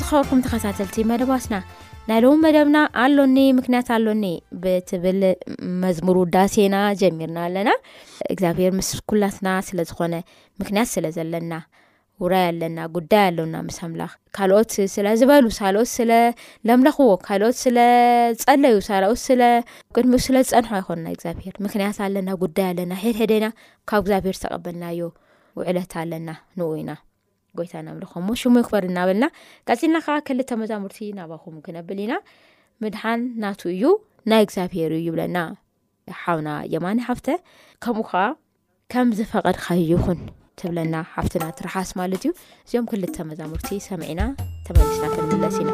ዝከበርኩም ተከታተልቲ መደባትና ናይ ሎዉ መደብና ኣሎኒ ምክንያት ኣሎኒ ብትብል መዝሙር ዳሴና ጀሚርና ኣለና እግዚኣብሄር ምስ ኩላትና ስለ ዝኮነ ምክንያት ስለ ዘለና ውራይ ኣለና ጉዳይ ኣሎና ምስ ኣምላኽ ካልኦት ስለ ዝበሉ ካኦት ስለለምለኽዎ ካኦት ስለ ፀለዩ ኦት ስለ ቅድሚኡ ስለ ዝፀንሖ ኣይኮኑና እግዚኣብሄር ምክንያት ኣለና ጉዳይ ኣለና ሄድሄደና ካብ እግዚኣብሄር ዝተቀበልናዩ ውዕለት ኣለና ንኡኢና ጎይታናምልኮምሞ ሽሙ ይክበር ናበልና ጋፂልና ከዓ ክልተ መዛሙርቲ ናባኹም ክነብል ኢና ምድሓን ናቱ እዩ ናይ እግዚብሔር ይብለና ሓውና የማኒ ሓፍተ ከምኡ ከዓ ከም ዝፈቐድካ እዩ ይኹን ትብለና ሓፍትና ትራሓስ ማለት እዩ እዚኦም ክልተ መዛሙርቲ ሰምዒና ተመሊስና ክንክለስ ኢና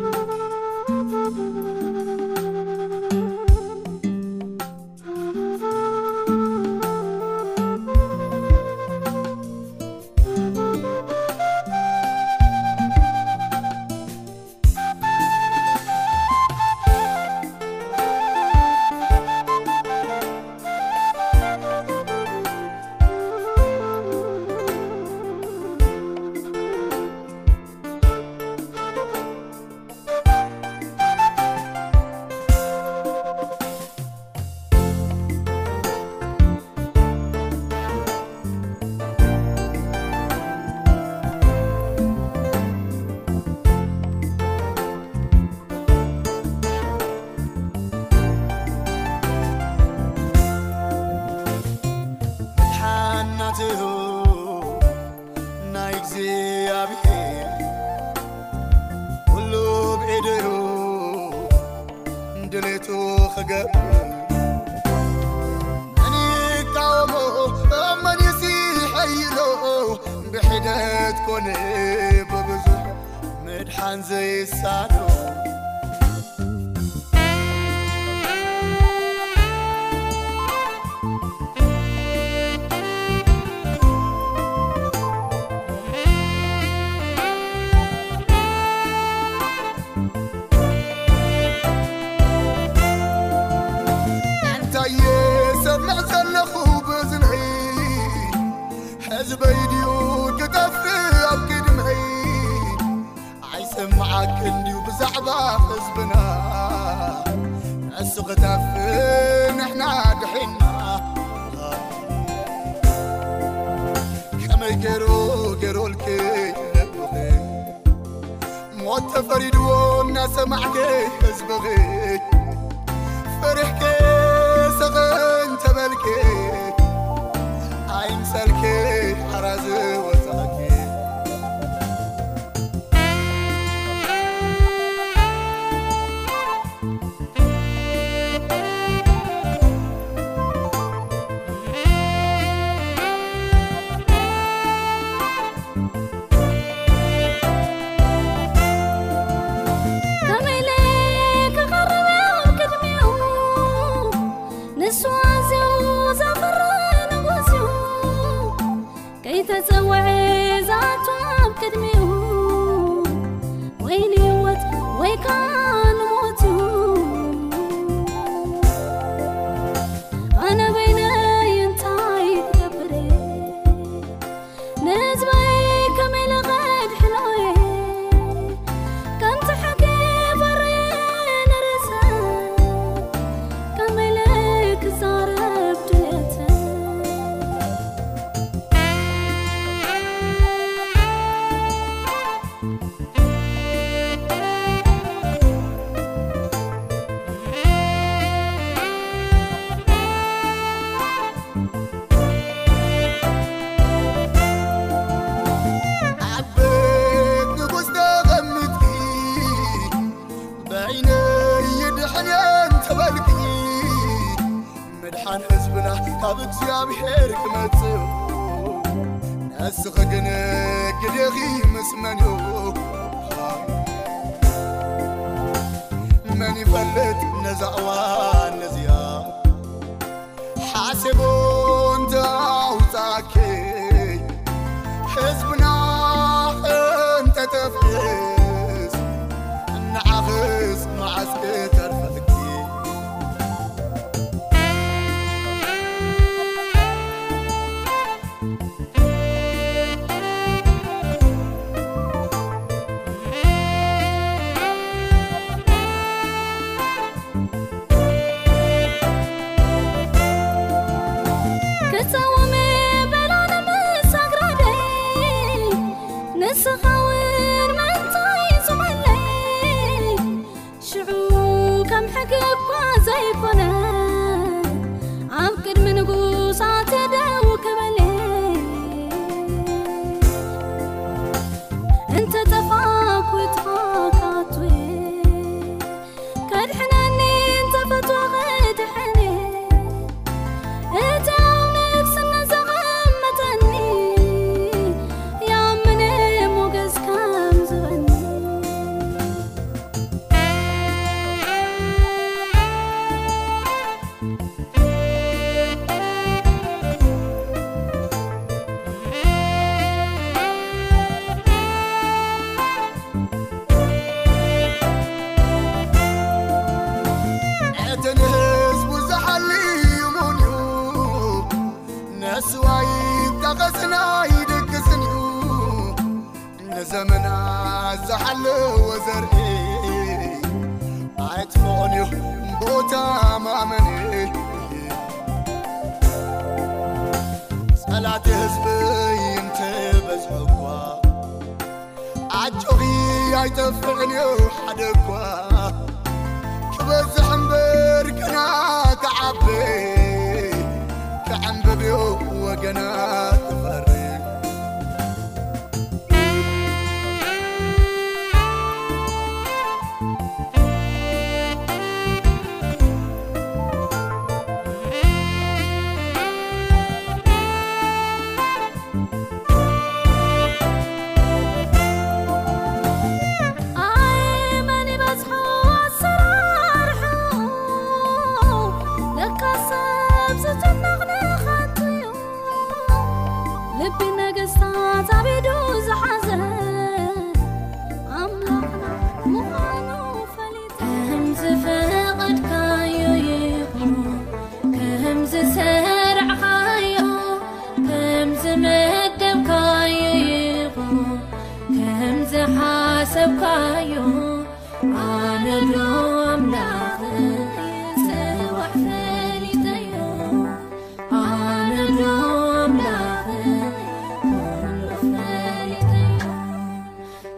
نا سبكيم ع ملغزوحفي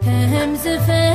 لغهمزف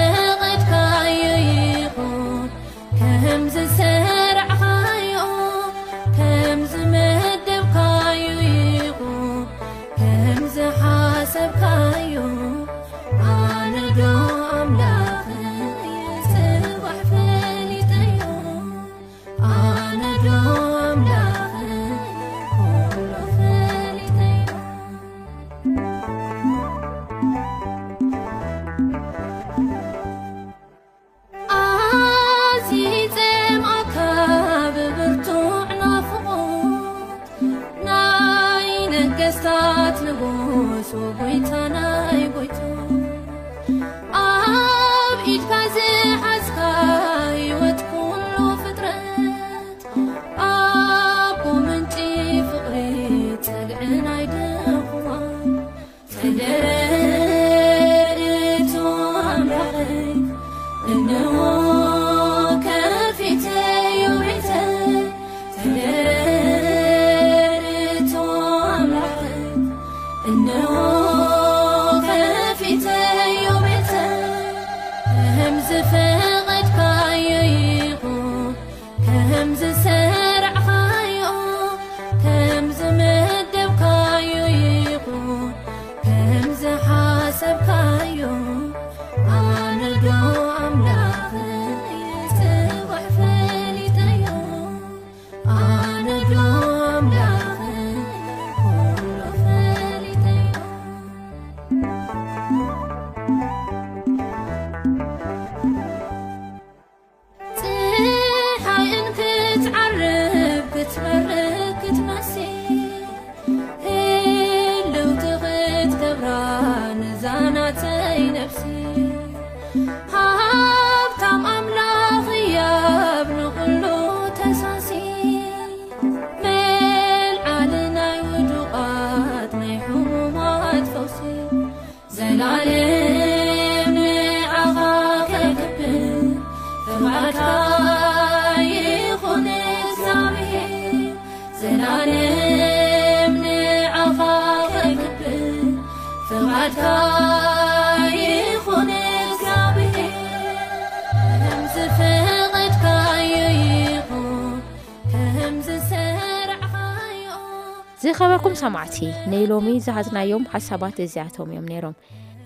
ዝከበርኩም ሰማዕቲ ነ ሎሚ ዝሃዝናዮም ሓሳባት እዝያቶም እዮም ነይሮም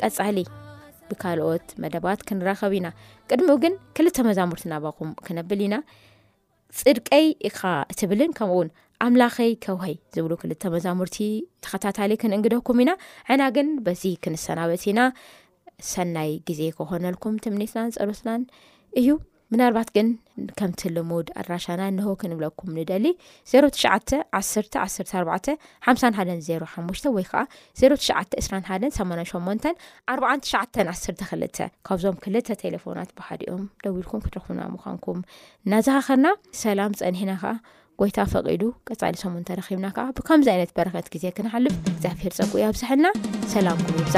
ቀፃሊ ብካልኦት መደባት ክንራኸብ ኢና ቅድሚ ግን ክልተ መዛሙርቲ ናባኹም ክነብል ኢና ፅድቀይ ኢካ እትብልን ከምኡእውን ኣምላኸይ ከውሀይ ዝብሉ ክልተ መዛሙርቲ ተከታታሊ ክንእንግደኩም ኢና ዕና ግን በዚ ክንሰናበት ኢና ሰናይ ግዜ ክኾነልኩም ትምኒትናን ፀርስናን እዩ ምናልባት ግን ከምቲ ልሙድ ኣድራሻና ንሆቦ ክንብለኩም ንደሊ 091145105 ወይ ከዓ 0921884912 ካብዞም ክልተ ቴሌፎናት ብሓዲኦም ደዊ ኢልኩም ክንረኽና ምዃንኩም እናዝኻኸርና ሰላም ፀኒሕና ከዓ ጎይታ ፈቂዱ ቀፃሊ ሶሙንተ ረኪብና ከዓ ብከምዚ ዓይነት በረከት ግዜ ክንሓልፍ እግዚኣብሄር ፀጉ ዮ ኣብዝሕልና ሰላም ኩም ይብዛ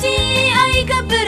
تي أيقبر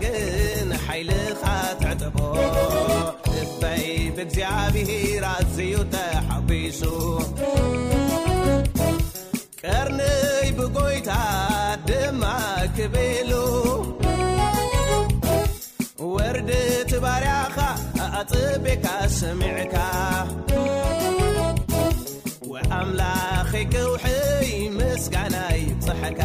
ገን ሓይልኻ ትዕጠ እይ ብእግዚብሂ ራዝዩ ተሐቢሱ ቀርንይ ብቆይታ ድማ ክበሉ ወርድ ትባርያኻ ኣፅብካ ስሚዕካ ወኣምላኽክውሒይ ምስጋናይፅሐካ